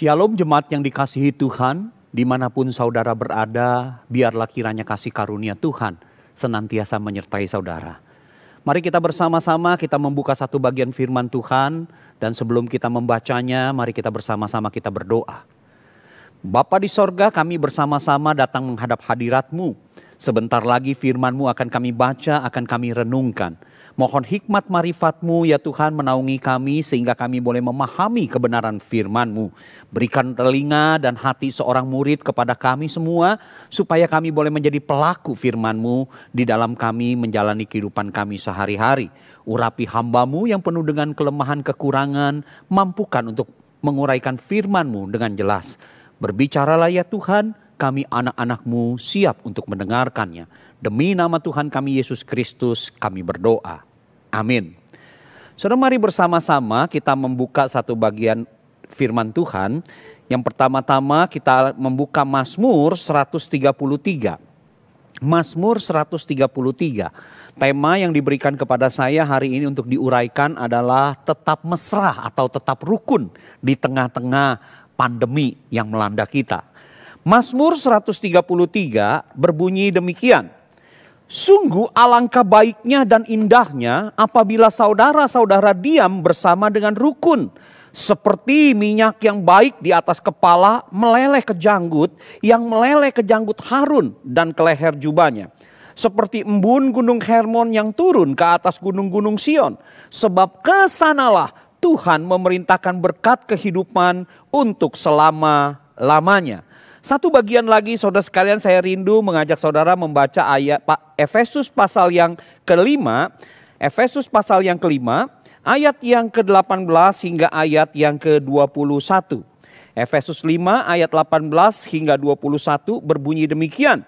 Shalom jemaat yang dikasihi Tuhan, di mana pun saudara berada, biarlah kiranya kasih karunia Tuhan senantiasa menyertai saudara. Mari kita bersama-sama kita membuka satu bagian firman Tuhan dan sebelum kita membacanya, mari kita bersama-sama kita berdoa. Bapa di sorga kami bersama-sama datang menghadap hadiratmu. Sebentar lagi firmanmu akan kami baca, akan kami renungkan. Mohon hikmat marifatmu ya Tuhan menaungi kami sehingga kami boleh memahami kebenaran firmanmu. Berikan telinga dan hati seorang murid kepada kami semua supaya kami boleh menjadi pelaku firmanmu di dalam kami menjalani kehidupan kami sehari-hari. Urapi hambamu yang penuh dengan kelemahan kekurangan, mampukan untuk menguraikan firmanmu dengan jelas. Berbicaralah ya Tuhan, kami anak-anakmu siap untuk mendengarkannya. Demi nama Tuhan kami Yesus Kristus kami berdoa. Amin. Saudara mari bersama-sama kita membuka satu bagian firman Tuhan. Yang pertama-tama kita membuka Mazmur 133. Mazmur 133. Tema yang diberikan kepada saya hari ini untuk diuraikan adalah tetap mesra atau tetap rukun di tengah-tengah pandemi yang melanda kita. Mazmur 133 berbunyi demikian. Sungguh alangkah baiknya dan indahnya apabila saudara-saudara diam bersama dengan rukun. Seperti minyak yang baik di atas kepala meleleh ke janggut, yang meleleh ke janggut Harun dan ke leher jubahnya. Seperti embun gunung Hermon yang turun ke atas gunung-gunung Sion. Sebab ke sanalah Tuhan memerintahkan berkat kehidupan untuk selama-lamanya. Satu bagian lagi saudara sekalian saya rindu mengajak saudara membaca ayat Pak Efesus pasal yang kelima. Efesus pasal yang kelima ayat yang ke-18 hingga ayat yang ke-21. Efesus 5 ayat 18 hingga 21 berbunyi demikian.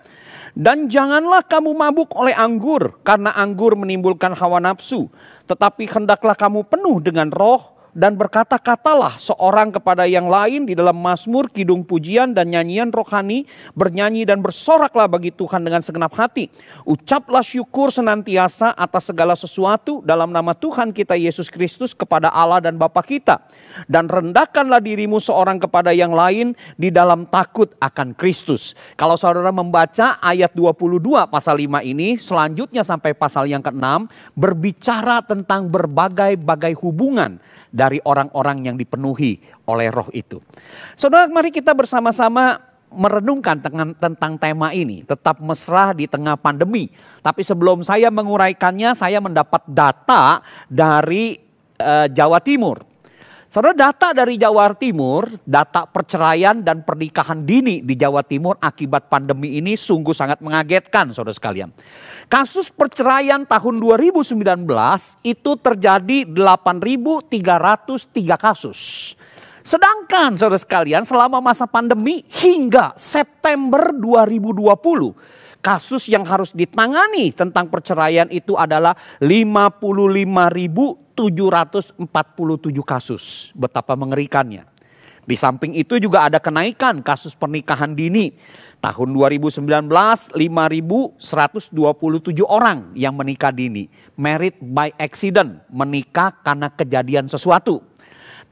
Dan janganlah kamu mabuk oleh anggur karena anggur menimbulkan hawa nafsu. Tetapi hendaklah kamu penuh dengan roh dan berkata-katalah seorang kepada yang lain di dalam mazmur, kidung pujian dan nyanyian rohani, bernyanyi dan bersoraklah bagi Tuhan dengan segenap hati. Ucaplah syukur senantiasa atas segala sesuatu dalam nama Tuhan kita Yesus Kristus kepada Allah dan Bapa kita. Dan rendahkanlah dirimu seorang kepada yang lain di dalam takut akan Kristus. Kalau saudara membaca ayat 22 pasal 5 ini, selanjutnya sampai pasal yang ke-6 berbicara tentang berbagai-bagai hubungan dari orang-orang yang dipenuhi oleh roh itu. Saudara, mari kita bersama-sama merenungkan tentang tema ini, tetap mesra di tengah pandemi. Tapi sebelum saya menguraikannya, saya mendapat data dari uh, Jawa Timur. Saudara data dari Jawa Timur, data perceraian dan pernikahan dini di Jawa Timur akibat pandemi ini sungguh sangat mengagetkan saudara sekalian. Kasus perceraian tahun 2019 itu terjadi 8.303 kasus. Sedangkan saudara sekalian selama masa pandemi hingga September 2020 kasus yang harus ditangani tentang perceraian itu adalah 55.747 kasus. Betapa mengerikannya. Di samping itu juga ada kenaikan kasus pernikahan dini. Tahun 2019 5.127 orang yang menikah dini. Married by accident, menikah karena kejadian sesuatu.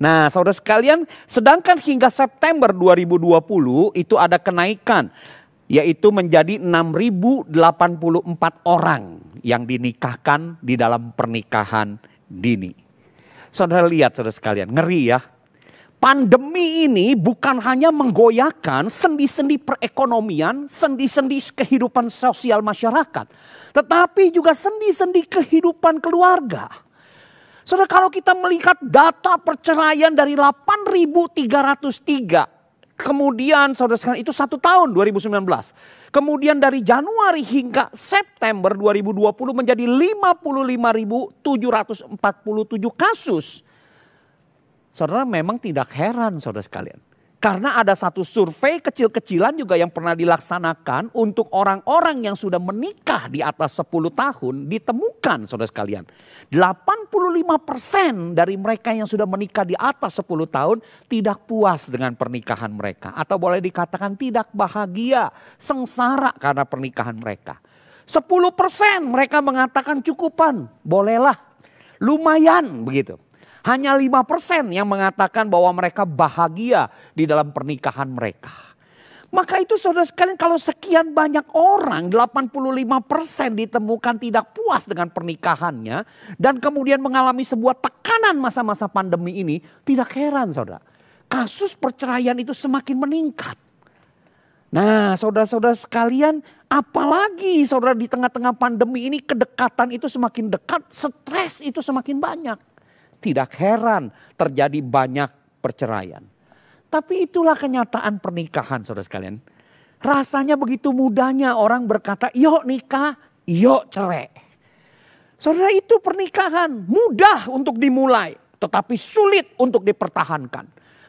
Nah saudara sekalian sedangkan hingga September 2020 itu ada kenaikan yaitu menjadi 6084 orang yang dinikahkan di dalam pernikahan dini. Saudara lihat saudara sekalian, ngeri ya. Pandemi ini bukan hanya menggoyahkan sendi-sendi perekonomian, sendi-sendi kehidupan sosial masyarakat, tetapi juga sendi-sendi kehidupan keluarga. Saudara kalau kita melihat data perceraian dari 8.303 Kemudian saudara sekalian itu satu tahun 2019. Kemudian dari Januari hingga September 2020 menjadi 55.747 kasus. Saudara memang tidak heran saudara sekalian. Karena ada satu survei kecil-kecilan juga yang pernah dilaksanakan untuk orang-orang yang sudah menikah di atas 10 tahun ditemukan saudara sekalian. 85% dari mereka yang sudah menikah di atas 10 tahun tidak puas dengan pernikahan mereka. Atau boleh dikatakan tidak bahagia, sengsara karena pernikahan mereka. 10% mereka mengatakan cukupan, bolehlah, lumayan begitu. Hanya 5% yang mengatakan bahwa mereka bahagia di dalam pernikahan mereka. Maka itu saudara sekalian kalau sekian banyak orang 85% ditemukan tidak puas dengan pernikahannya. Dan kemudian mengalami sebuah tekanan masa-masa pandemi ini. Tidak heran saudara. Kasus perceraian itu semakin meningkat. Nah saudara-saudara sekalian apalagi saudara di tengah-tengah pandemi ini kedekatan itu semakin dekat. Stres itu semakin banyak. Tidak heran terjadi banyak perceraian. Tapi itulah kenyataan pernikahan saudara sekalian. Rasanya begitu mudahnya orang berkata, yuk nikah, yuk cerai. Saudara itu pernikahan mudah untuk dimulai, tetapi sulit untuk dipertahankan.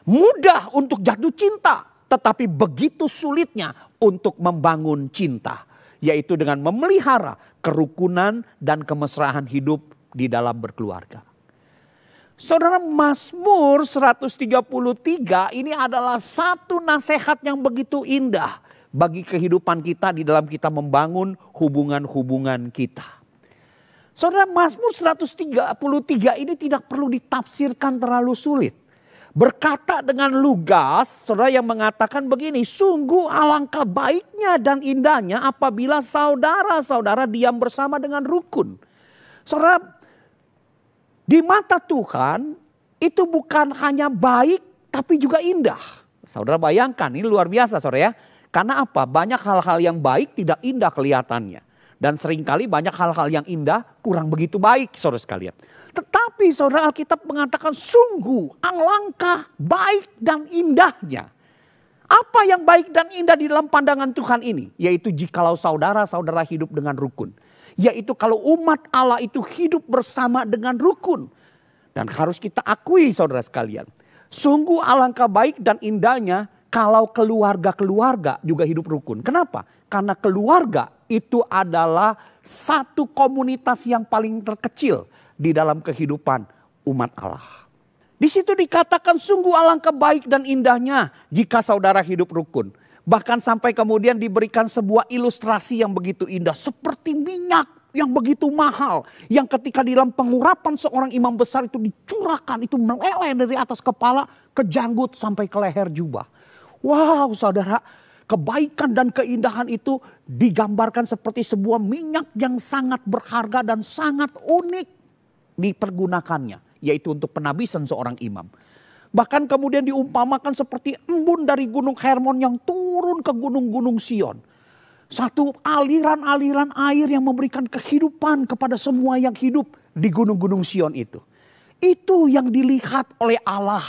Mudah untuk jatuh cinta, tetapi begitu sulitnya untuk membangun cinta. Yaitu dengan memelihara kerukunan dan kemesraan hidup di dalam berkeluarga. Saudara Mazmur 133 ini adalah satu nasihat yang begitu indah bagi kehidupan kita di dalam kita membangun hubungan-hubungan kita. Saudara Mazmur 133 ini tidak perlu ditafsirkan terlalu sulit. Berkata dengan lugas, saudara yang mengatakan begini, sungguh alangkah baiknya dan indahnya apabila saudara-saudara diam bersama dengan rukun. Saudara di mata Tuhan itu bukan hanya baik tapi juga indah. Saudara bayangkan ini luar biasa saudara ya. Karena apa? Banyak hal-hal yang baik tidak indah kelihatannya. Dan sering kali banyak hal-hal yang indah kurang begitu baik saudara sekalian. Tetapi saudara Alkitab mengatakan sungguh alangkah baik dan indahnya. Apa yang baik dan indah di dalam pandangan Tuhan ini? Yaitu jikalau saudara-saudara hidup dengan rukun. Yaitu kalau umat Allah itu hidup bersama dengan rukun. Dan harus kita akui saudara sekalian. Sungguh alangkah baik dan indahnya kalau keluarga-keluarga juga hidup rukun. Kenapa? Karena keluarga itu adalah satu komunitas yang paling terkecil di dalam kehidupan umat Allah. Di situ dikatakan sungguh alangkah baik dan indahnya jika saudara hidup rukun. Bahkan sampai kemudian diberikan sebuah ilustrasi yang begitu indah. Seperti minyak yang begitu mahal. Yang ketika di dalam pengurapan seorang imam besar itu dicurahkan. Itu meleleh dari atas kepala ke janggut sampai ke leher jubah. Wow saudara kebaikan dan keindahan itu digambarkan seperti sebuah minyak yang sangat berharga dan sangat unik dipergunakannya. Yaitu untuk penabisan seorang imam. Bahkan kemudian diumpamakan seperti embun dari gunung Hermon yang turun ke gunung-gunung Sion. Satu aliran-aliran air yang memberikan kehidupan kepada semua yang hidup di gunung-gunung Sion itu. Itu yang dilihat oleh Allah.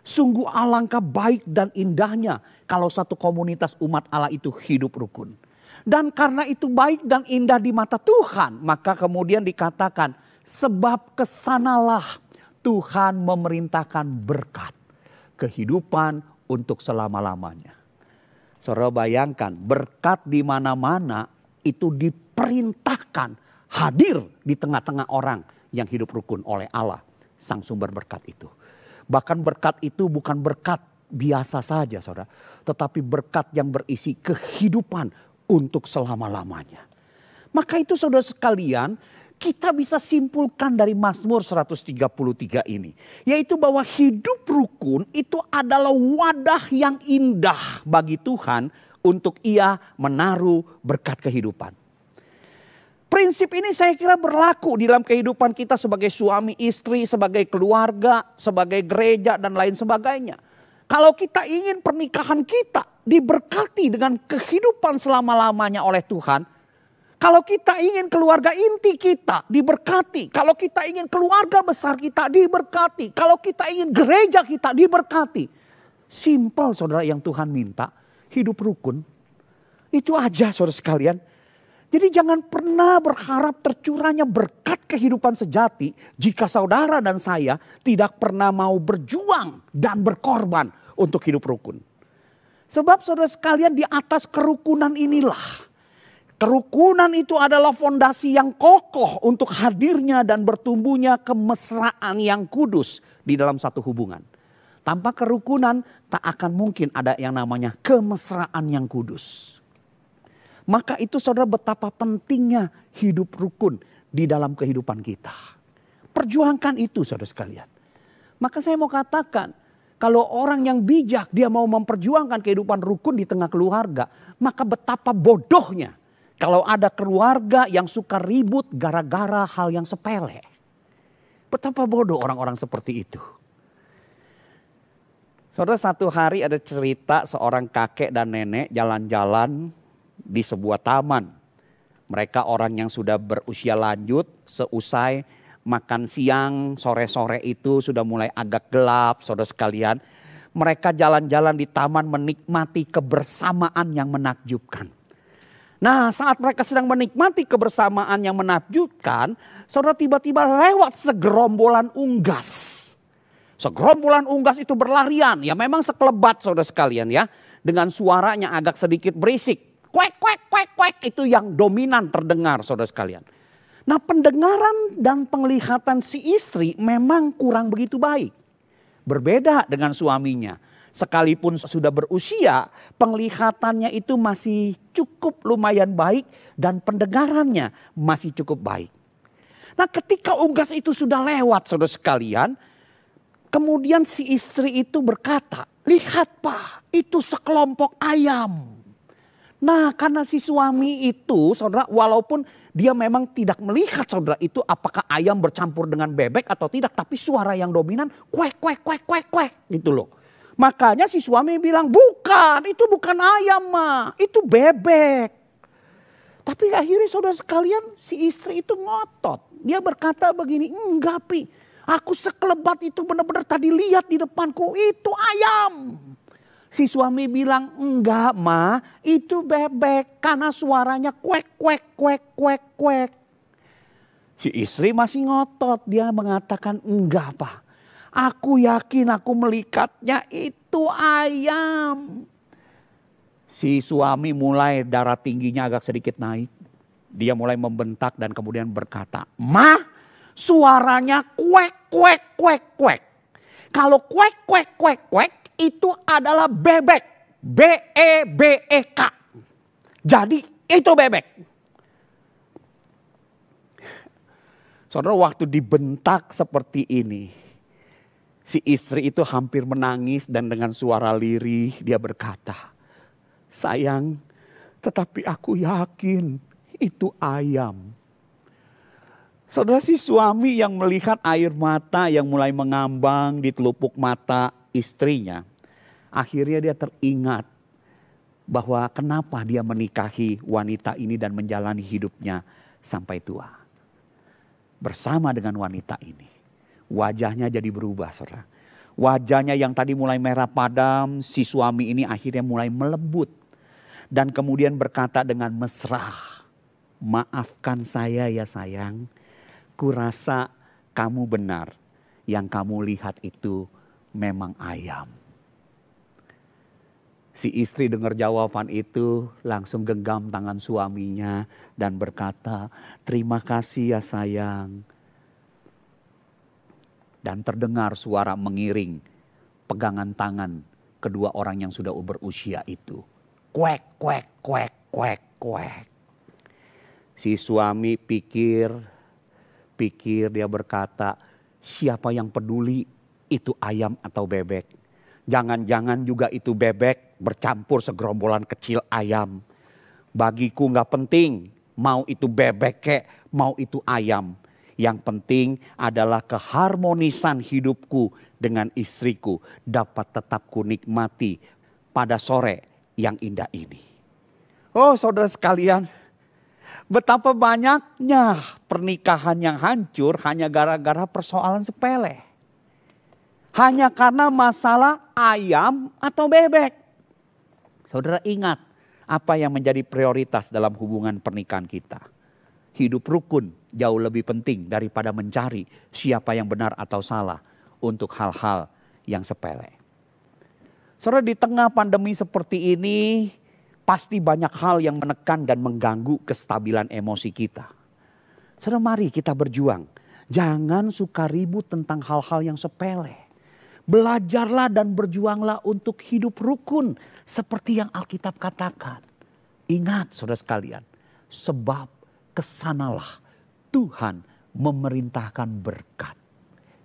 Sungguh alangkah baik dan indahnya kalau satu komunitas umat Allah itu hidup rukun. Dan karena itu baik dan indah di mata Tuhan, maka kemudian dikatakan sebab ke sanalah Tuhan memerintahkan berkat kehidupan untuk selama-lamanya. Saudara bayangkan berkat di mana-mana itu diperintahkan hadir di tengah-tengah orang yang hidup rukun oleh Allah, sang sumber berkat itu. Bahkan berkat itu bukan berkat biasa saja saudara. Tetapi berkat yang berisi kehidupan untuk selama-lamanya. Maka itu saudara sekalian kita bisa simpulkan dari Mazmur 133 ini. Yaitu bahwa hidup rukun itu adalah wadah yang indah bagi Tuhan untuk ia menaruh berkat kehidupan. Prinsip ini saya kira berlaku di dalam kehidupan kita sebagai suami istri, sebagai keluarga, sebagai gereja dan lain sebagainya. Kalau kita ingin pernikahan kita diberkati dengan kehidupan selama-lamanya oleh Tuhan, kalau kita ingin keluarga inti kita diberkati, kalau kita ingin keluarga besar kita diberkati, kalau kita ingin gereja kita diberkati. Simpel saudara yang Tuhan minta, hidup rukun. Itu aja saudara sekalian. Jadi jangan pernah berharap tercurahnya berkat kehidupan sejati jika saudara dan saya tidak pernah mau berjuang dan berkorban untuk hidup rukun. Sebab saudara sekalian di atas kerukunan inilah Kerukunan itu adalah fondasi yang kokoh untuk hadirnya dan bertumbuhnya kemesraan yang kudus di dalam satu hubungan. Tanpa kerukunan tak akan mungkin ada yang namanya kemesraan yang kudus. Maka itu saudara betapa pentingnya hidup rukun di dalam kehidupan kita. Perjuangkan itu saudara sekalian. Maka saya mau katakan, kalau orang yang bijak dia mau memperjuangkan kehidupan rukun di tengah keluarga, maka betapa bodohnya kalau ada keluarga yang suka ribut gara-gara hal yang sepele. Betapa bodoh orang-orang seperti itu. Saudara satu hari ada cerita seorang kakek dan nenek jalan-jalan di sebuah taman. Mereka orang yang sudah berusia lanjut seusai makan siang sore-sore itu sudah mulai agak gelap saudara sekalian. Mereka jalan-jalan di taman menikmati kebersamaan yang menakjubkan. Nah saat mereka sedang menikmati kebersamaan yang menakjubkan, saudara tiba-tiba lewat segerombolan unggas Segerombolan unggas itu berlarian. Ya memang sekelebat saudara sekalian ya. Dengan suaranya agak sedikit berisik. Kwek, kwek, kwek, kwek. Itu yang dominan terdengar saudara sekalian. Nah pendengaran dan penglihatan si istri memang kurang begitu baik. Berbeda dengan suaminya. Sekalipun sudah berusia, penglihatannya itu masih cukup lumayan baik dan pendengarannya masih cukup baik. Nah ketika unggas itu sudah lewat saudara sekalian, Kemudian si istri itu berkata, lihat pak itu sekelompok ayam. Nah karena si suami itu saudara walaupun dia memang tidak melihat saudara itu apakah ayam bercampur dengan bebek atau tidak. Tapi suara yang dominan kuek kuek kuek kuek kuek gitu loh. Makanya si suami bilang bukan itu bukan ayam mah itu bebek. Tapi akhirnya saudara sekalian si istri itu ngotot. Dia berkata begini enggak pi Aku sekelebat itu benar-benar tadi lihat di depanku itu ayam. Si suami bilang enggak ma itu bebek karena suaranya kuek kuek kuek kuek kuek. Si istri masih ngotot dia mengatakan enggak pak. Aku yakin aku melikatnya itu ayam. Si suami mulai darah tingginya agak sedikit naik. Dia mulai membentak dan kemudian berkata, Mah suaranya kuek, kuek, kuek, kuek. Kalau kuek, kuek, kuek, kuek itu adalah bebek. B-E-B-E-K. Jadi itu bebek. Saudara waktu dibentak seperti ini. Si istri itu hampir menangis dan dengan suara lirih dia berkata. Sayang tetapi aku yakin itu ayam. Saudara si suami yang melihat air mata yang mulai mengambang di telupuk mata istrinya. Akhirnya dia teringat bahwa kenapa dia menikahi wanita ini dan menjalani hidupnya sampai tua. Bersama dengan wanita ini. Wajahnya jadi berubah saudara. Wajahnya yang tadi mulai merah padam, si suami ini akhirnya mulai melembut. Dan kemudian berkata dengan mesra, maafkan saya ya sayang kurasa kamu benar. Yang kamu lihat itu memang ayam. Si istri dengar jawaban itu langsung genggam tangan suaminya dan berkata, terima kasih ya sayang. Dan terdengar suara mengiring pegangan tangan kedua orang yang sudah berusia itu. Kuek, kuek, kuek, kuek, kuek. Si suami pikir pikir, dia berkata, siapa yang peduli itu ayam atau bebek. Jangan-jangan juga itu bebek bercampur segerombolan kecil ayam. Bagiku nggak penting mau itu bebek kek, mau itu ayam. Yang penting adalah keharmonisan hidupku dengan istriku dapat tetap kunikmati pada sore yang indah ini. Oh saudara sekalian, Betapa banyaknya pernikahan yang hancur hanya gara-gara persoalan sepele. Hanya karena masalah ayam atau bebek. Saudara ingat apa yang menjadi prioritas dalam hubungan pernikahan kita. Hidup rukun jauh lebih penting daripada mencari siapa yang benar atau salah untuk hal-hal yang sepele. Saudara di tengah pandemi seperti ini pasti banyak hal yang menekan dan mengganggu kestabilan emosi kita. Saudara mari kita berjuang. Jangan suka ribut tentang hal-hal yang sepele. Belajarlah dan berjuanglah untuk hidup rukun seperti yang Alkitab katakan. Ingat saudara sekalian, sebab ke sanalah Tuhan memerintahkan berkat.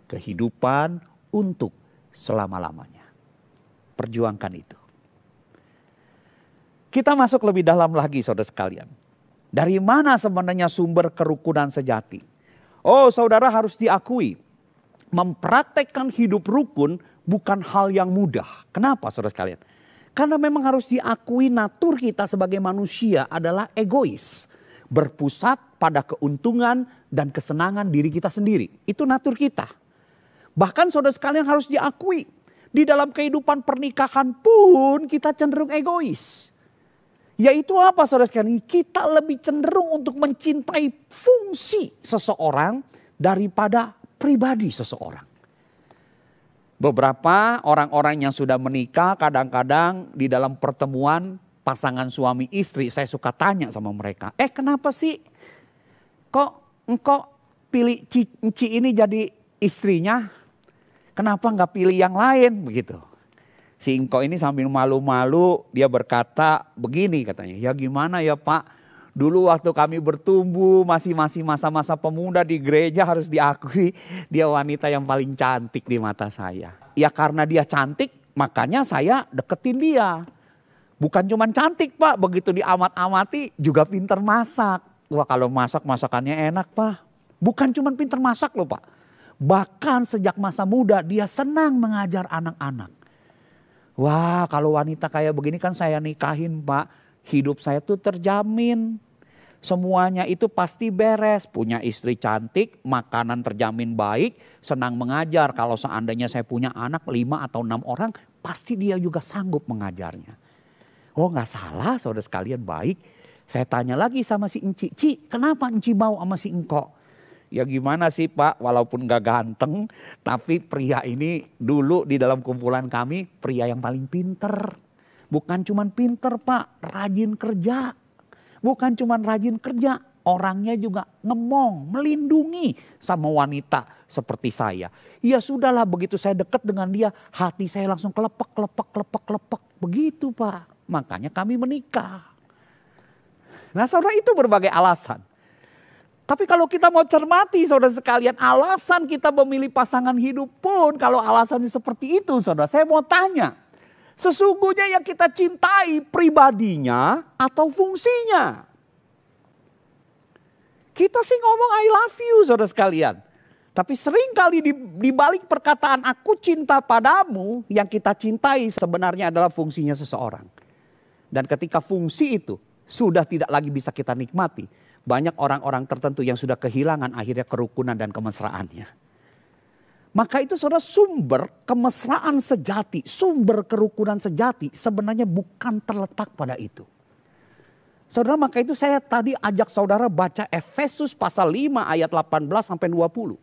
Kehidupan, untuk selama-lamanya. Perjuangkan itu. Kita masuk lebih dalam lagi saudara sekalian. Dari mana sebenarnya sumber kerukunan sejati? Oh saudara harus diakui. Mempraktekkan hidup rukun bukan hal yang mudah. Kenapa saudara sekalian? Karena memang harus diakui natur kita sebagai manusia adalah egois. Berpusat pada keuntungan dan kesenangan diri kita sendiri. Itu natur kita. Bahkan saudara sekalian harus diakui. Di dalam kehidupan pernikahan pun kita cenderung egois. Yaitu apa saudara sekalian? Kita lebih cenderung untuk mencintai fungsi seseorang daripada pribadi seseorang. Beberapa orang-orang yang sudah menikah kadang-kadang di dalam pertemuan pasangan suami istri saya suka tanya sama mereka. Eh kenapa sih kok engkau pilih Cici ini jadi istrinya? Kenapa nggak pilih yang lain begitu? Si Ingko ini sambil malu-malu dia berkata begini katanya. Ya gimana ya Pak, dulu waktu kami bertumbuh masih masih masa-masa pemuda di gereja harus diakui dia wanita yang paling cantik di mata saya. Ya karena dia cantik makanya saya deketin dia. Bukan cuma cantik pak, begitu diamat-amati juga pinter masak. Wah kalau masak masakannya enak pak. Bukan cuma pinter masak loh pak. Bahkan sejak masa muda dia senang mengajar anak-anak. Wah kalau wanita kayak begini kan saya nikahin pak. Hidup saya tuh terjamin. Semuanya itu pasti beres. Punya istri cantik, makanan terjamin baik, senang mengajar. Kalau seandainya saya punya anak lima atau enam orang, pasti dia juga sanggup mengajarnya. Oh nggak salah saudara sekalian baik. Saya tanya lagi sama si Enci, Ci kenapa Enci mau sama si Engkok? Ya gimana sih Pak, walaupun gak ganteng, tapi pria ini dulu di dalam kumpulan kami pria yang paling pinter. Bukan cuman pinter Pak, rajin kerja. Bukan cuman rajin kerja, orangnya juga ngemong, melindungi sama wanita seperti saya. Ya sudahlah begitu saya dekat dengan dia, hati saya langsung kelepek, kelepek, kelepek, kelepek. Begitu Pak, makanya kami menikah. Nah saudara itu berbagai alasan. Tapi kalau kita mau cermati saudara sekalian alasan kita memilih pasangan hidup pun kalau alasannya seperti itu saudara. Saya mau tanya. Sesungguhnya yang kita cintai pribadinya atau fungsinya. Kita sih ngomong I love you saudara sekalian. Tapi sering kali di, di perkataan aku cinta padamu yang kita cintai sebenarnya adalah fungsinya seseorang. Dan ketika fungsi itu sudah tidak lagi bisa kita nikmati, banyak orang-orang tertentu yang sudah kehilangan akhirnya kerukunan dan kemesraannya. Maka itu saudara sumber kemesraan sejati, sumber kerukunan sejati sebenarnya bukan terletak pada itu. Saudara maka itu saya tadi ajak saudara baca Efesus pasal 5 ayat 18 sampai 20.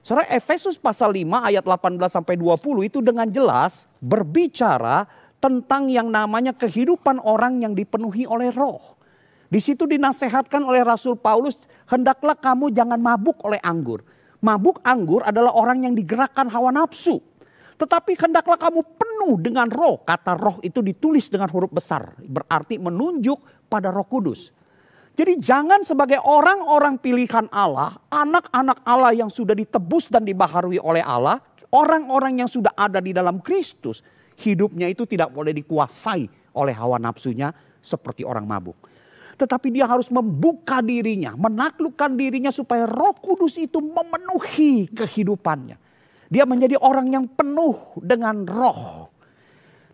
Saudara Efesus pasal 5 ayat 18 sampai 20 itu dengan jelas berbicara tentang yang namanya kehidupan orang yang dipenuhi oleh roh. Di situ dinasehatkan oleh Rasul Paulus, hendaklah kamu jangan mabuk oleh anggur. Mabuk anggur adalah orang yang digerakkan hawa nafsu. Tetapi hendaklah kamu penuh dengan roh. Kata roh itu ditulis dengan huruf besar. Berarti menunjuk pada roh kudus. Jadi jangan sebagai orang-orang pilihan Allah, anak-anak Allah yang sudah ditebus dan dibaharui oleh Allah, orang-orang yang sudah ada di dalam Kristus, hidupnya itu tidak boleh dikuasai oleh hawa nafsunya seperti orang mabuk. Tetapi dia harus membuka dirinya, menaklukkan dirinya supaya roh kudus itu memenuhi kehidupannya. Dia menjadi orang yang penuh dengan roh.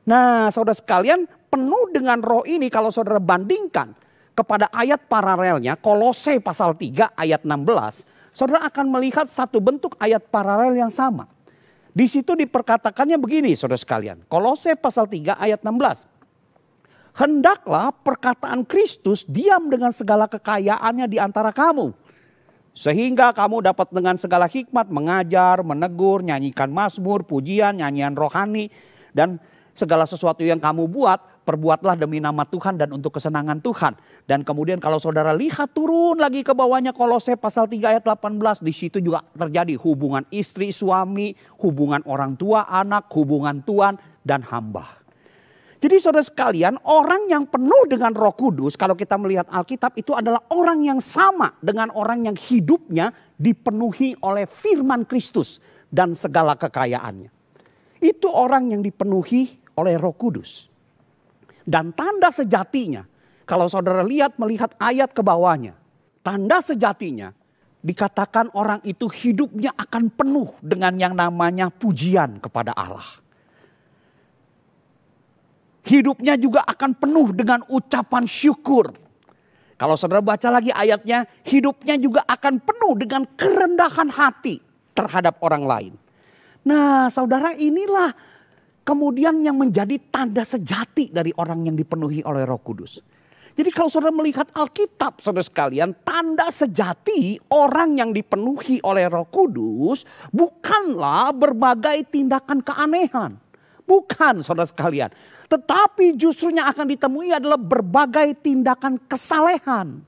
Nah saudara sekalian penuh dengan roh ini kalau saudara bandingkan kepada ayat paralelnya Kolose pasal 3 ayat 16. Saudara akan melihat satu bentuk ayat paralel yang sama. Di situ diperkatakannya begini saudara sekalian. Kolose pasal 3 ayat 16 hendaklah perkataan Kristus diam dengan segala kekayaannya di antara kamu. Sehingga kamu dapat dengan segala hikmat mengajar, menegur, nyanyikan mazmur, pujian, nyanyian rohani. Dan segala sesuatu yang kamu buat, perbuatlah demi nama Tuhan dan untuk kesenangan Tuhan. Dan kemudian kalau saudara lihat turun lagi ke bawahnya Kolose pasal 3 ayat 18. Di situ juga terjadi hubungan istri, suami, hubungan orang tua, anak, hubungan Tuhan dan hamba. Jadi saudara sekalian, orang yang penuh dengan roh kudus, kalau kita melihat Alkitab itu adalah orang yang sama dengan orang yang hidupnya dipenuhi oleh firman Kristus. dan segala kekayaannya. Itu orang yang dipenuhi oleh Roh Kudus. Dan tanda sejatinya, kalau saudara lihat melihat ayat ke bawahnya, tanda sejatinya dikatakan orang itu hidupnya akan penuh dengan yang namanya pujian kepada Allah. Hidupnya juga akan penuh dengan ucapan syukur. Kalau saudara baca lagi ayatnya, hidupnya juga akan penuh dengan kerendahan hati terhadap orang lain. Nah, saudara, inilah kemudian yang menjadi tanda sejati dari orang yang dipenuhi oleh Roh Kudus. Jadi kalau saudara melihat Alkitab saudara sekalian, tanda sejati orang yang dipenuhi oleh roh kudus bukanlah berbagai tindakan keanehan. Bukan saudara sekalian. Tetapi justru yang akan ditemui adalah berbagai tindakan kesalehan.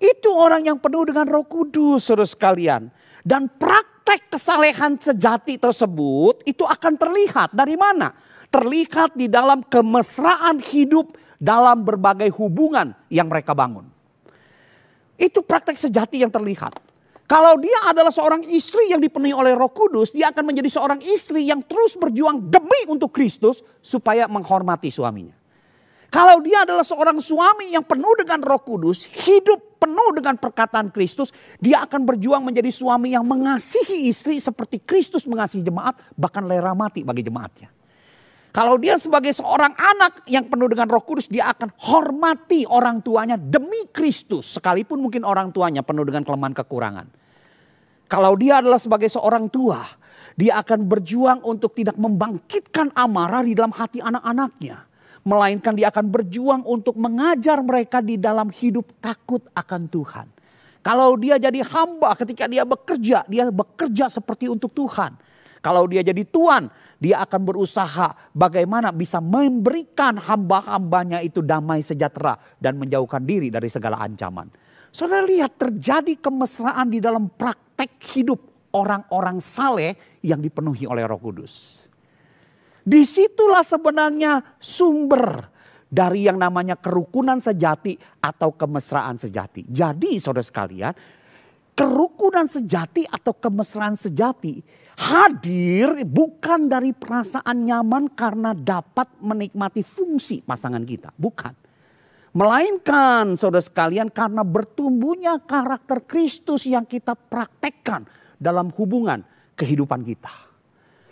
Itu orang yang penuh dengan roh kudus saudara sekalian. Dan praktek kesalehan sejati tersebut itu akan terlihat dari mana? Terlihat di dalam kemesraan hidup dalam berbagai hubungan yang mereka bangun. Itu praktek sejati yang terlihat. Kalau dia adalah seorang istri yang dipenuhi oleh Roh Kudus, dia akan menjadi seorang istri yang terus berjuang demi untuk Kristus supaya menghormati suaminya. Kalau dia adalah seorang suami yang penuh dengan Roh Kudus, hidup penuh dengan perkataan Kristus, dia akan berjuang menjadi suami yang mengasihi istri seperti Kristus mengasihi jemaat, bahkan lera mati bagi jemaatnya. Kalau dia sebagai seorang anak yang penuh dengan roh kudus, dia akan hormati orang tuanya demi Kristus. Sekalipun mungkin orang tuanya penuh dengan kelemahan kekurangan. Kalau dia adalah sebagai seorang tua, dia akan berjuang untuk tidak membangkitkan amarah di dalam hati anak-anaknya. Melainkan dia akan berjuang untuk mengajar mereka di dalam hidup takut akan Tuhan. Kalau dia jadi hamba ketika dia bekerja, dia bekerja seperti untuk Tuhan. Kalau dia jadi tuan, dia akan berusaha bagaimana bisa memberikan hamba-hambanya itu damai sejahtera dan menjauhkan diri dari segala ancaman. Saudara lihat terjadi kemesraan di dalam praktek hidup orang-orang saleh yang dipenuhi oleh Roh Kudus. Di situlah sebenarnya sumber dari yang namanya kerukunan sejati atau kemesraan sejati. Jadi saudara sekalian, kerukunan sejati atau kemesraan sejati hadir bukan dari perasaan nyaman karena dapat menikmati fungsi pasangan kita. Bukan. Melainkan saudara sekalian karena bertumbuhnya karakter Kristus yang kita praktekkan dalam hubungan kehidupan kita.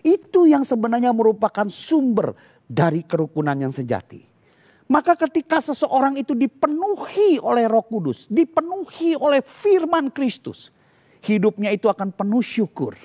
Itu yang sebenarnya merupakan sumber dari kerukunan yang sejati. Maka ketika seseorang itu dipenuhi oleh roh kudus, dipenuhi oleh firman Kristus. Hidupnya itu akan penuh syukur.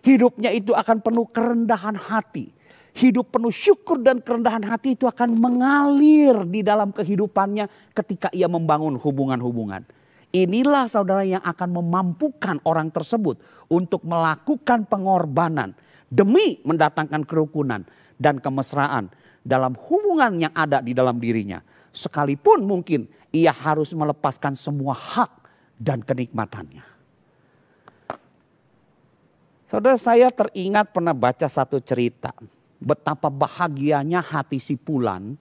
Hidupnya itu akan penuh kerendahan hati. Hidup penuh syukur dan kerendahan hati itu akan mengalir di dalam kehidupannya ketika ia membangun hubungan-hubungan. Inilah saudara yang akan memampukan orang tersebut untuk melakukan pengorbanan demi mendatangkan kerukunan dan kemesraan dalam hubungan yang ada di dalam dirinya. Sekalipun mungkin ia harus melepaskan semua hak dan kenikmatannya. Saudara saya teringat pernah baca satu cerita. Betapa bahagianya hati si Pulan.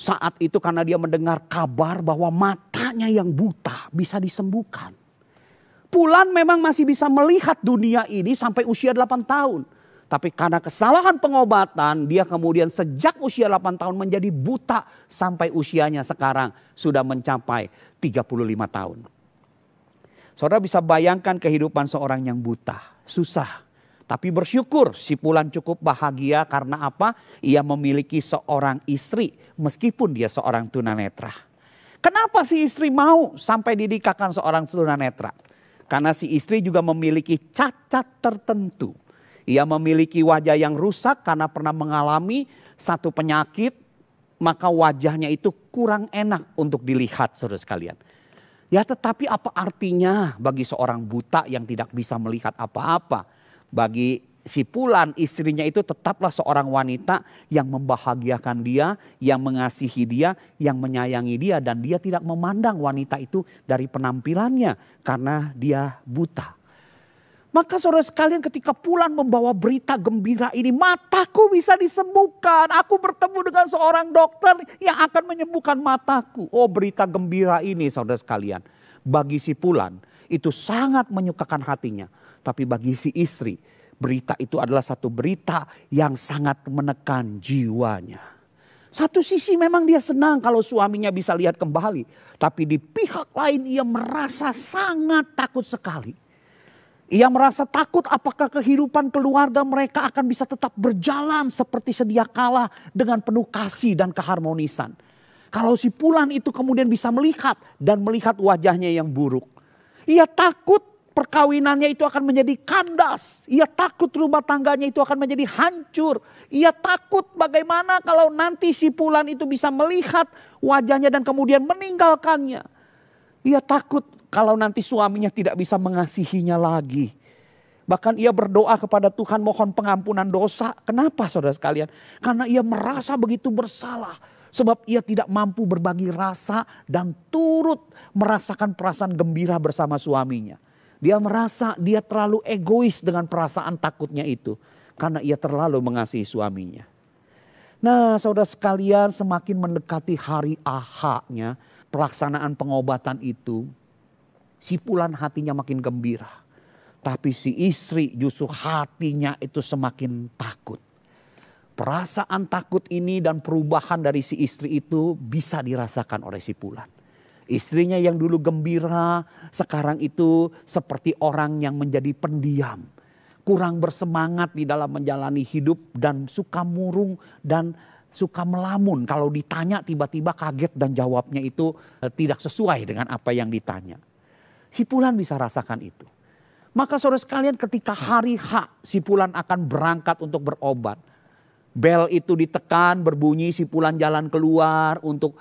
Saat itu karena dia mendengar kabar bahwa matanya yang buta bisa disembuhkan. Pulan memang masih bisa melihat dunia ini sampai usia 8 tahun. Tapi karena kesalahan pengobatan, dia kemudian sejak usia 8 tahun menjadi buta sampai usianya sekarang sudah mencapai 35 tahun. Saudara bisa bayangkan kehidupan seorang yang buta, susah. Tapi bersyukur si Pulan cukup bahagia karena apa? Ia memiliki seorang istri meskipun dia seorang tunanetra. Kenapa si istri mau sampai didikakan seorang tunanetra? Karena si istri juga memiliki cacat tertentu ia memiliki wajah yang rusak karena pernah mengalami satu penyakit, maka wajahnya itu kurang enak untuk dilihat saudara sekalian. Ya tetapi apa artinya bagi seorang buta yang tidak bisa melihat apa-apa? Bagi si Pulan istrinya itu tetaplah seorang wanita yang membahagiakan dia, yang mengasihi dia, yang menyayangi dia. Dan dia tidak memandang wanita itu dari penampilannya karena dia buta. Maka saudara sekalian ketika pulang membawa berita gembira ini, mataku bisa disembuhkan. Aku bertemu dengan seorang dokter yang akan menyembuhkan mataku. Oh berita gembira ini saudara sekalian. Bagi si Pulan itu sangat menyukakan hatinya. Tapi bagi si istri, berita itu adalah satu berita yang sangat menekan jiwanya. Satu sisi memang dia senang kalau suaminya bisa lihat kembali. Tapi di pihak lain ia merasa sangat takut sekali. Ia merasa takut apakah kehidupan keluarga mereka akan bisa tetap berjalan seperti sedia kala dengan penuh kasih dan keharmonisan. Kalau si Pulan itu kemudian bisa melihat dan melihat wajahnya yang buruk. Ia takut perkawinannya itu akan menjadi kandas. Ia takut rumah tangganya itu akan menjadi hancur. Ia takut bagaimana kalau nanti si Pulan itu bisa melihat wajahnya dan kemudian meninggalkannya. Ia takut kalau nanti suaminya tidak bisa mengasihinya lagi. Bahkan ia berdoa kepada Tuhan mohon pengampunan dosa. Kenapa saudara sekalian? Karena ia merasa begitu bersalah Sebab ia tidak mampu berbagi rasa dan turut merasakan perasaan gembira bersama suaminya. Dia merasa dia terlalu egois dengan perasaan takutnya itu. Karena ia terlalu mengasihi suaminya. Nah saudara sekalian semakin mendekati hari ahaknya pelaksanaan pengobatan itu. Si pulan hatinya makin gembira. Tapi si istri justru hatinya itu semakin takut. Perasaan takut ini dan perubahan dari si istri itu bisa dirasakan oleh si Pulan. Istrinya yang dulu gembira, sekarang itu seperti orang yang menjadi pendiam. Kurang bersemangat di dalam menjalani hidup dan suka murung dan suka melamun. Kalau ditanya tiba-tiba kaget dan jawabnya itu eh, tidak sesuai dengan apa yang ditanya. Si Pulan bisa rasakan itu. Maka saudara sekalian ketika hari H si Pulan akan berangkat untuk berobat Bel itu ditekan, berbunyi, si pulan jalan keluar untuk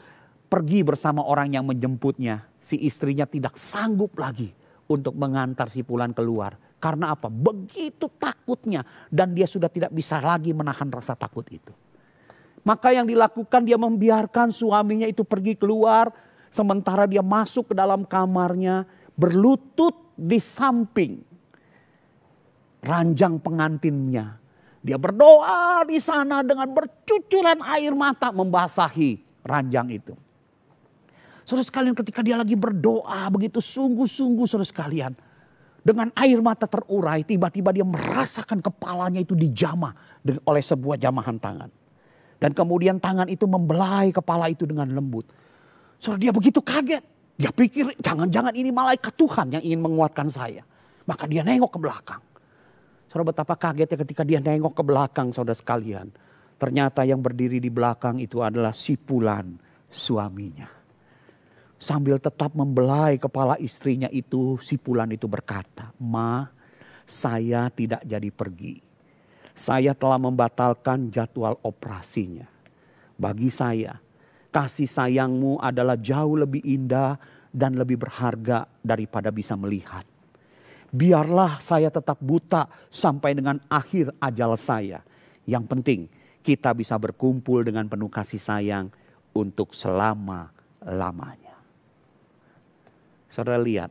pergi bersama orang yang menjemputnya. Si istrinya tidak sanggup lagi untuk mengantar si pulan keluar. Karena apa? Begitu takutnya dan dia sudah tidak bisa lagi menahan rasa takut itu. Maka yang dilakukan dia membiarkan suaminya itu pergi keluar sementara dia masuk ke dalam kamarnya berlutut di samping ranjang pengantinnya dia berdoa di sana dengan bercucuran air mata membasahi ranjang itu. Saudara sekalian ketika dia lagi berdoa begitu sungguh-sungguh saudara sekalian. Dengan air mata terurai tiba-tiba dia merasakan kepalanya itu dijamah oleh sebuah jamahan tangan. Dan kemudian tangan itu membelai kepala itu dengan lembut. Saudara dia begitu kaget. Dia pikir jangan-jangan ini malaikat Tuhan yang ingin menguatkan saya. Maka dia nengok ke belakang. Saudara betapa kagetnya ketika dia nengok ke belakang saudara sekalian. Ternyata yang berdiri di belakang itu adalah sipulan suaminya. Sambil tetap membelai kepala istrinya itu, sipulan itu berkata, Ma, saya tidak jadi pergi. Saya telah membatalkan jadwal operasinya. Bagi saya, kasih sayangmu adalah jauh lebih indah dan lebih berharga daripada bisa melihat biarlah saya tetap buta sampai dengan akhir ajal saya. Yang penting kita bisa berkumpul dengan penuh kasih sayang untuk selama-lamanya. Saudara lihat,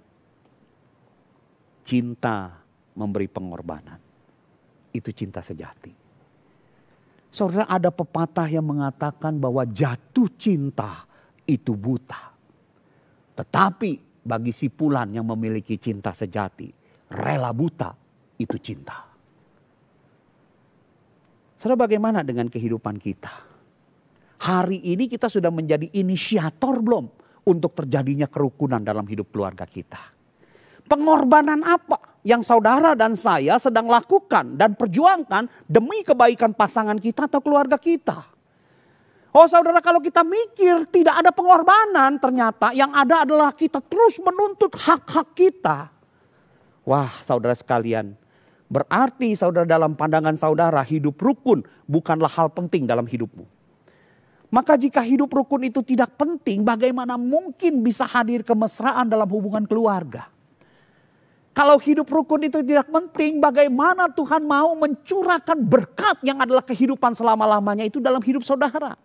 cinta memberi pengorbanan. Itu cinta sejati. Saudara ada pepatah yang mengatakan bahwa jatuh cinta itu buta. Tetapi bagi si pulan yang memiliki cinta sejati, rela buta itu cinta. Saudara bagaimana dengan kehidupan kita? Hari ini kita sudah menjadi inisiator belum untuk terjadinya kerukunan dalam hidup keluarga kita? Pengorbanan apa yang saudara dan saya sedang lakukan dan perjuangkan demi kebaikan pasangan kita atau keluarga kita? Oh saudara kalau kita mikir tidak ada pengorbanan ternyata yang ada adalah kita terus menuntut hak-hak kita. Wah saudara sekalian, berarti saudara dalam pandangan saudara hidup rukun bukanlah hal penting dalam hidupmu. Maka jika hidup rukun itu tidak penting, bagaimana mungkin bisa hadir kemesraan dalam hubungan keluarga? Kalau hidup rukun itu tidak penting, bagaimana Tuhan mau mencurahkan berkat yang adalah kehidupan selama-lamanya itu dalam hidup saudara?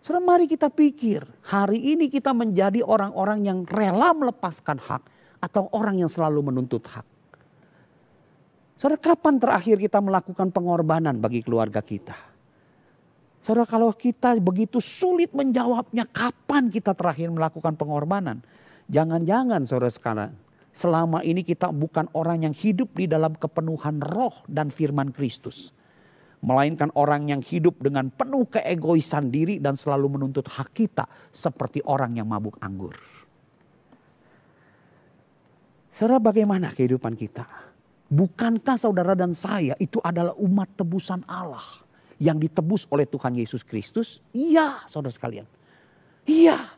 Saudara mari kita pikir, hari ini kita menjadi orang-orang yang rela melepaskan hak atau orang yang selalu menuntut hak. Saudara, kapan terakhir kita melakukan pengorbanan bagi keluarga kita? Saudara, kalau kita begitu sulit menjawabnya, kapan kita terakhir melakukan pengorbanan? Jangan-jangan saudara sekarang selama ini kita bukan orang yang hidup di dalam kepenuhan roh dan firman Kristus. Melainkan orang yang hidup dengan penuh keegoisan diri dan selalu menuntut hak kita seperti orang yang mabuk anggur. Saudara bagaimana kehidupan kita? Bukankah saudara dan saya itu adalah umat tebusan Allah yang ditebus oleh Tuhan Yesus Kristus? Iya saudara sekalian. Iya.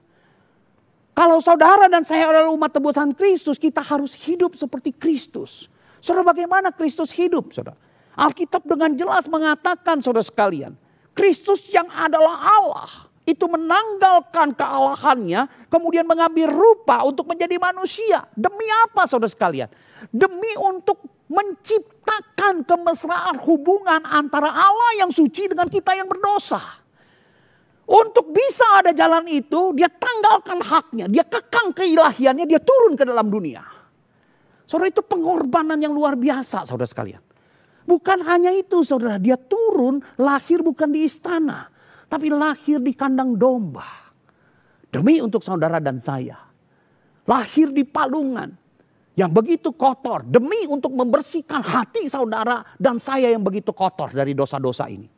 Kalau saudara dan saya adalah umat tebusan Kristus, kita harus hidup seperti Kristus. Saudara bagaimana Kristus hidup saudara? Alkitab dengan jelas mengatakan saudara sekalian. Kristus yang adalah Allah itu menanggalkan kealahannya, kemudian mengambil rupa untuk menjadi manusia. Demi apa saudara sekalian? Demi untuk menciptakan kemesraan hubungan antara Allah yang suci dengan kita yang berdosa. Untuk bisa ada jalan itu, dia tanggalkan haknya, dia kekang keilahiannya, dia turun ke dalam dunia. Saudara itu pengorbanan yang luar biasa saudara sekalian. Bukan hanya itu saudara, dia turun lahir bukan di istana tapi lahir di kandang domba. Demi untuk saudara dan saya. Lahir di palungan yang begitu kotor. Demi untuk membersihkan hati saudara dan saya yang begitu kotor dari dosa-dosa ini.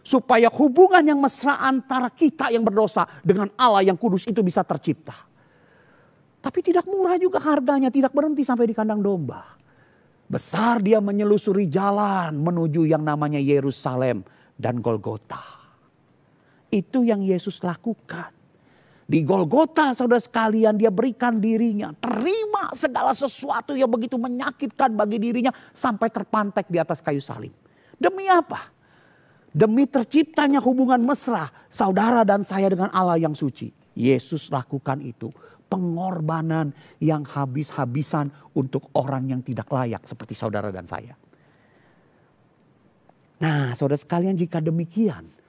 Supaya hubungan yang mesra antara kita yang berdosa dengan Allah yang kudus itu bisa tercipta. Tapi tidak murah juga harganya, tidak berhenti sampai di kandang domba. Besar dia menyelusuri jalan menuju yang namanya Yerusalem dan Golgota. Itu yang Yesus lakukan. Di Golgota saudara sekalian dia berikan dirinya. Terima segala sesuatu yang begitu menyakitkan bagi dirinya. Sampai terpantek di atas kayu salib. Demi apa? Demi terciptanya hubungan mesra saudara dan saya dengan Allah yang suci. Yesus lakukan itu. Pengorbanan yang habis-habisan untuk orang yang tidak layak seperti saudara dan saya. Nah saudara sekalian jika demikian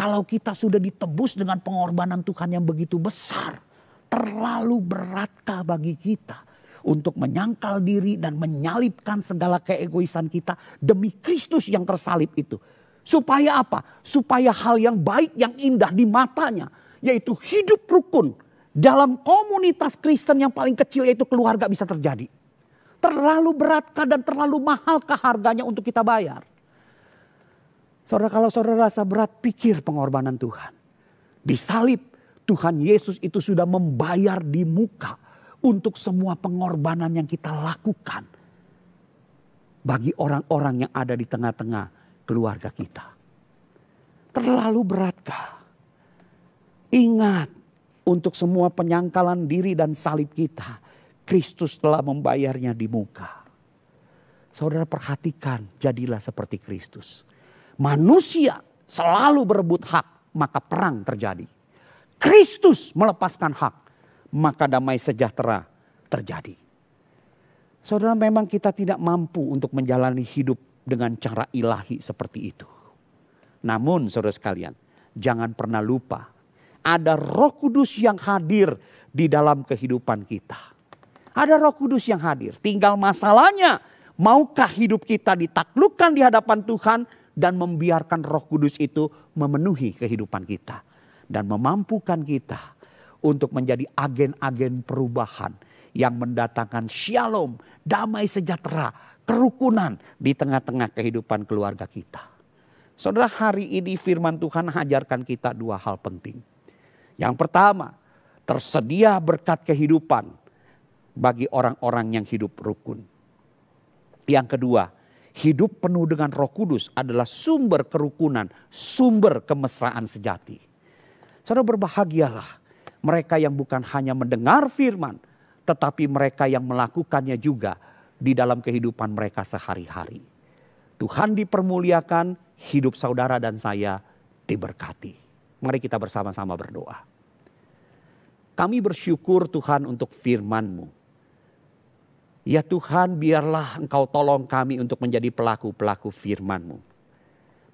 kalau kita sudah ditebus dengan pengorbanan Tuhan yang begitu besar, terlalu beratkah bagi kita untuk menyangkal diri dan menyalipkan segala keegoisan kita demi Kristus yang tersalib itu. Supaya apa? Supaya hal yang baik, yang indah di matanya, yaitu hidup rukun dalam komunitas Kristen yang paling kecil yaitu keluarga bisa terjadi. Terlalu beratkah dan terlalu mahalkah harganya untuk kita bayar? Saudara kalau saudara rasa berat pikir pengorbanan Tuhan. Di salib Tuhan Yesus itu sudah membayar di muka untuk semua pengorbanan yang kita lakukan. Bagi orang-orang yang ada di tengah-tengah keluarga kita. Terlalu beratkah? Ingat untuk semua penyangkalan diri dan salib kita. Kristus telah membayarnya di muka. Saudara perhatikan jadilah seperti Kristus manusia selalu berebut hak, maka perang terjadi. Kristus melepaskan hak, maka damai sejahtera terjadi. Saudara memang kita tidak mampu untuk menjalani hidup dengan cara ilahi seperti itu. Namun saudara sekalian, jangan pernah lupa ada roh kudus yang hadir di dalam kehidupan kita. Ada roh kudus yang hadir. Tinggal masalahnya, maukah hidup kita ditaklukkan di hadapan Tuhan dan membiarkan Roh Kudus itu memenuhi kehidupan kita dan memampukan kita untuk menjadi agen-agen perubahan yang mendatangkan shalom, damai sejahtera, kerukunan di tengah-tengah kehidupan keluarga kita. Saudara, hari ini firman Tuhan ajarkan kita dua hal penting. Yang pertama, tersedia berkat kehidupan bagi orang-orang yang hidup rukun. Yang kedua, Hidup penuh dengan roh kudus adalah sumber kerukunan, sumber kemesraan sejati. Saudara berbahagialah mereka yang bukan hanya mendengar firman, tetapi mereka yang melakukannya juga di dalam kehidupan mereka sehari-hari. Tuhan dipermuliakan, hidup saudara dan saya diberkati. Mari kita bersama-sama berdoa. Kami bersyukur Tuhan untuk firman-Mu Ya Tuhan biarlah engkau tolong kami untuk menjadi pelaku-pelaku firman-Mu.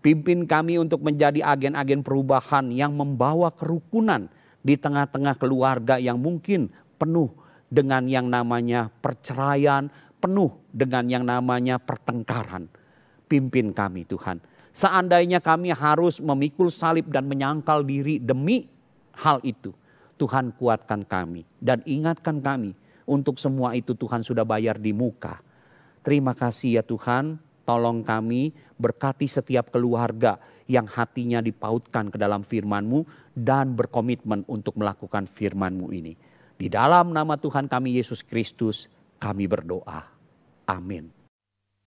Pimpin kami untuk menjadi agen-agen perubahan yang membawa kerukunan di tengah-tengah keluarga yang mungkin penuh dengan yang namanya perceraian, penuh dengan yang namanya pertengkaran. Pimpin kami Tuhan. Seandainya kami harus memikul salib dan menyangkal diri demi hal itu. Tuhan kuatkan kami dan ingatkan kami untuk semua itu Tuhan sudah bayar di muka. Terima kasih ya Tuhan, tolong kami berkati setiap keluarga yang hatinya dipautkan ke dalam firman-Mu dan berkomitmen untuk melakukan firman-Mu ini. Di dalam nama Tuhan kami Yesus Kristus kami berdoa. Amin.